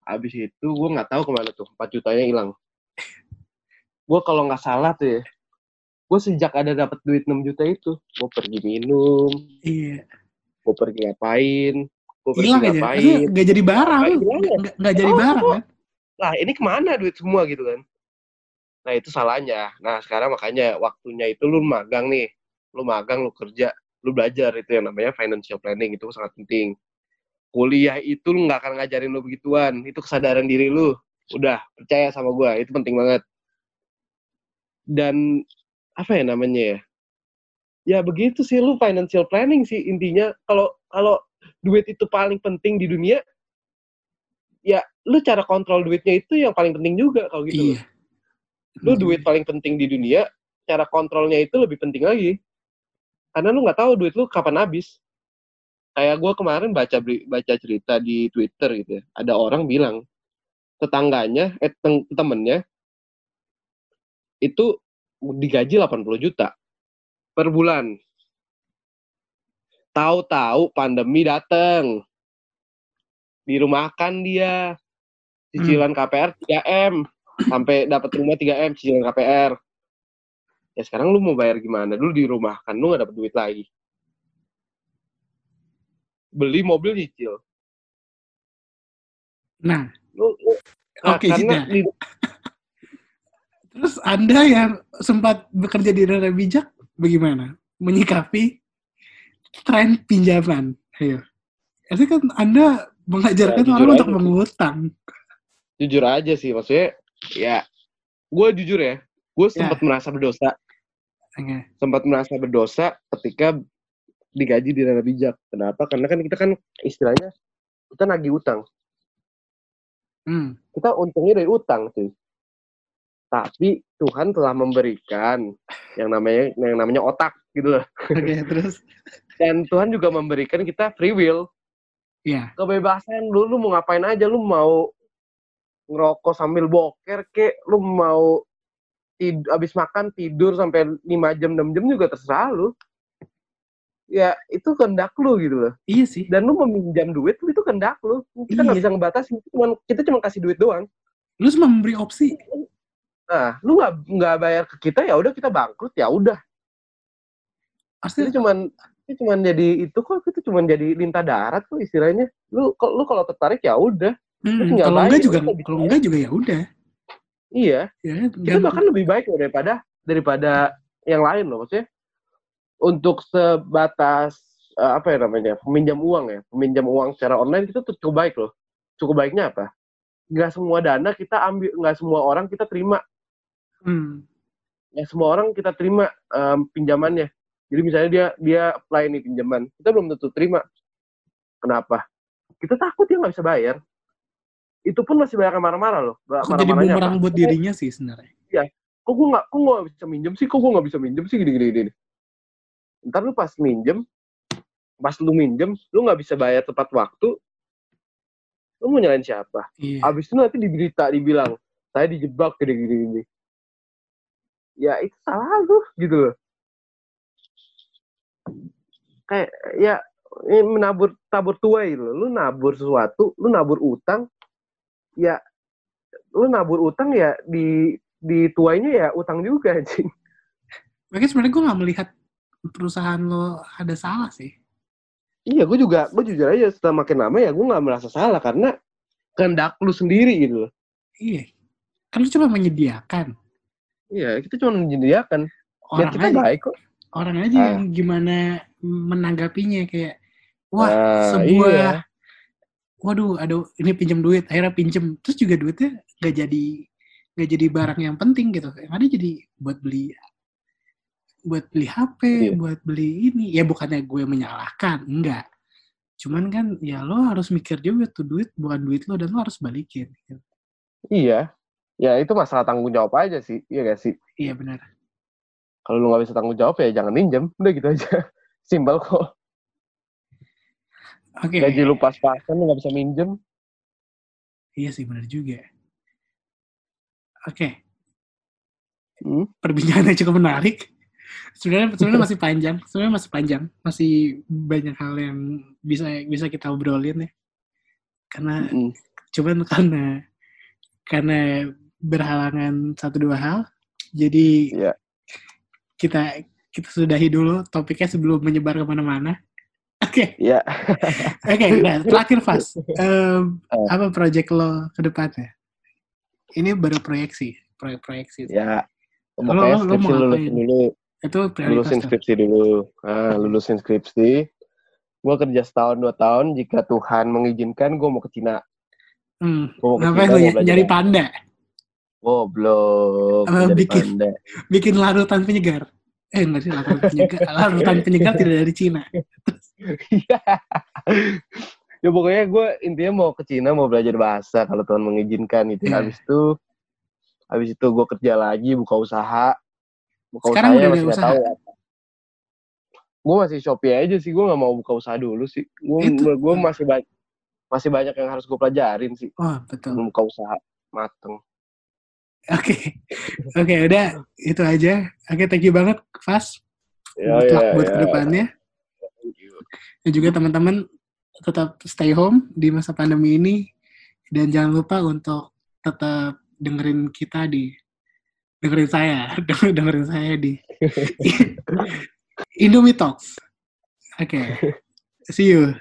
Habis itu gue nggak tahu ke mana tuh. 4 jutanya hilang. Gue kalau nggak salah tuh ya. Gue sejak ada dapat duit 6 juta itu, gue pergi minum, Iya. gue pergi ngapain, gue Hilang aja. Nggak jadi barang. Nggak jadi Oh, barang oh. kan? lah ini ke mana duit semua gitu kan? Nah itu salahnya. Nah sekarang makanya waktunya itu lu magang nih. Lu magang lu kerja lu belajar. Itu yang namanya financial planning. Itu sangat penting. Kuliah itu lu nggak akan ngajarin lu begituan. Itu kesadaran diri lu. Udah percaya sama gua. Itu penting banget. Dan apa ya namanya ya? Ya begitu sih lu financial planning sih intinya. Kalau kalau duit itu paling penting di dunia ya lu cara kontrol duitnya itu yang paling penting juga kalau gitu Iya. lu duit paling penting di dunia cara kontrolnya itu lebih penting lagi karena lu nggak tahu duit lu kapan habis kayak gue kemarin baca baca cerita di Twitter gitu ya. Ada orang bilang tetangganya, eh tem- temennya itu digaji 80 juta per bulan. Tahu-tahu pandemi datang. Dirumahkan dia. Cicilan KPR 3M sampai dapat rumah 3M cicilan KPR. Ya sekarang lu mau bayar gimana? Dulu dirumahkan, lu gak dapat duit lagi. Beli mobil nyicil. Nah, Lu, lu- nah, oke karena Jida. di- Terus Anda yang sempat bekerja di dana bijak, bagaimana? Menyikapi tren pinjaman? Ayo. Itu kan Anda mengajarkan Ya, orang untuk aja. mengutang. jujur aja sih maksudnya ya gue jujur ya gue sempat merasa berdosa Oke. sempat merasa berdosa ketika digaji di dana bijak kenapa karena kan kita kan istilahnya kita nagih utang Hmm. kita untungnya dari utang sih tapi Tuhan telah memberikan yang namanya yang namanya otak gitu loh Oke, terus [laughs] dan Tuhan juga memberikan kita free will ya. kebebasan lu lu mau ngapain aja lu mau ngerokok sambil boker kek lu mau tid abis makan tidur sampai 5 jam 6 jam juga terserah lu ya itu kehendak lu gitu loh Iya sih. dan lu meminjam duit itu kehendak lu kita nggak Iya. bisa ngebatasi cuman kita cuma kasih duit doang Lu cuma memberi opsi. nah lu nggak nggak bayar ke kita ya udah kita bangkrut ya udah itu cuman itu cuman jadi itu kok itu cuman jadi lintah darat kok istilahnya. Lu kalau lu kalau tertarik ya udah. Hmm, kalau enggak juga kalau enggak juga ya udah. iya. Ya, kita bahkan lebih baik loh daripada daripada yang lain loh maksudnya. Untuk sebatas eh, apa ya namanya peminjam uang ya peminjam uang secara online itu tuh cukup baik loh. Cukup baiknya apa? Nggak semua dana kita ambil nggak semua orang kita terima. Hmm. nggak semua orang kita terima em, pinjamannya jadi misalnya dia dia apply nih pinjaman kita belum tentu terima. Kenapa? Kita takut dia nggak bisa bayar. Itu pun masih banyak marah-marah loh. Kok jadi Marah-marahnya bumerang buat dirinya sih sebenarnya. kok gue nggak kok gue nggak bisa minjem sih? Kok gue nggak bisa minjem sih? Gini gini gini. Ntar lu pas minjem pas lu minjem lu nggak bisa bayar tepat waktu lu mau nyalain siapa? Iya. abis itu nanti di berita dibilang saya dijebak gini gini gini. Ya itu salah lu gitu loh kayak ya ini menabur tabur tuai lo lu nabur sesuatu lu nabur utang ya lu nabur utang ya di di tuainya ya utang juga anjing Makanya sebenarnya gue nggak melihat perusahaan lo ada salah sih. iya gue juga gue jujur aja setelah makin lama ya gue nggak merasa salah karena kehendak lu sendiri gitu loh Iya. Kan lu cuma menyediakan. iya kita cuma menyediakan ya Orang kita aja, baik kok orang aja Ah. yang gimana menanggapinya kayak wah Nah, sebuah iya. waduh aduh ini pinjam duit akhirnya pinjem terus juga duitnya nggak jadi nggak jadi barang yang penting gitu yang ada jadi buat beli buat beli HP Iya. buat beli ini ya bukannya gue menyalahkan enggak cuman kan ya lo harus mikir juga tuh duit bukan duit lo dan lo harus balikin gitu. Iya. Ya itu masalah tanggung jawab aja sih. Iya gak sih? iya benar Kalau lu gak bisa tanggung jawab ya jangan minjem. Udah gitu aja. [laughs] Simpel kok. oke Gaji lu pas-pasan lu gak bisa minjem. iya sih benar juga oke Hmm. perbincangannya cukup menarik. Sebenarnya sebenarnya masih panjang, sebenarnya masih panjang, masih banyak hal yang bisa bisa kita obrolin ya. Karena Mm. cuman karena karena berhalangan satu dua hal, jadi Iya. Kita kita sudahi dulu topiknya sebelum menyebar ke mana-mana. Oke, Iya. [laughs] oke, nah, terakhir Fas, Em, Eh. apa project lo ke depannya? Ini baru proyeksi, proyek proyeksi. Ya. Lo- lo- lo mau lulusin ngapain? dulu. Itu prioritas Lulusin tuh. skripsi dulu. Ah, lulusin skripsi. Gue kerja setahun dua tahun. Jika Tuhan mengizinkan, gue mau ke Cina. Hmm. Gue mau ke Ngapain Cina, lo nyari panda? Goblok. Jadi bikin? pandai. Bikin larutan penyegar? Eh, enggak sih, larutan penyegar. larutan penyegar tidak dari Cina. Iya. ya pokoknya gue intinya mau ke Cina mau belajar bahasa kalau Tuhan mengizinkan itu. Iya. Habis itu habis itu gue kerja lagi buka usaha. Buka Sekarang udah ada masih usaha? tahu. gue masih Shopee aja sih gue nggak mau buka usaha dulu sih gue masih banyak masih banyak yang harus gue pelajarin sih Oh, betul. belum buka usaha mateng Oke. Oke, udah itu aja. Oke, thank you banget, Fas. Good luck ya buat ya ke depannya. Dan juga teman-teman tetap stay home di masa pandemi ini. Dan jangan lupa untuk tetap dengerin kita di dengerin saya, [laughs] dengerin saya di [laughs] Indomie Talks. Oke. See you.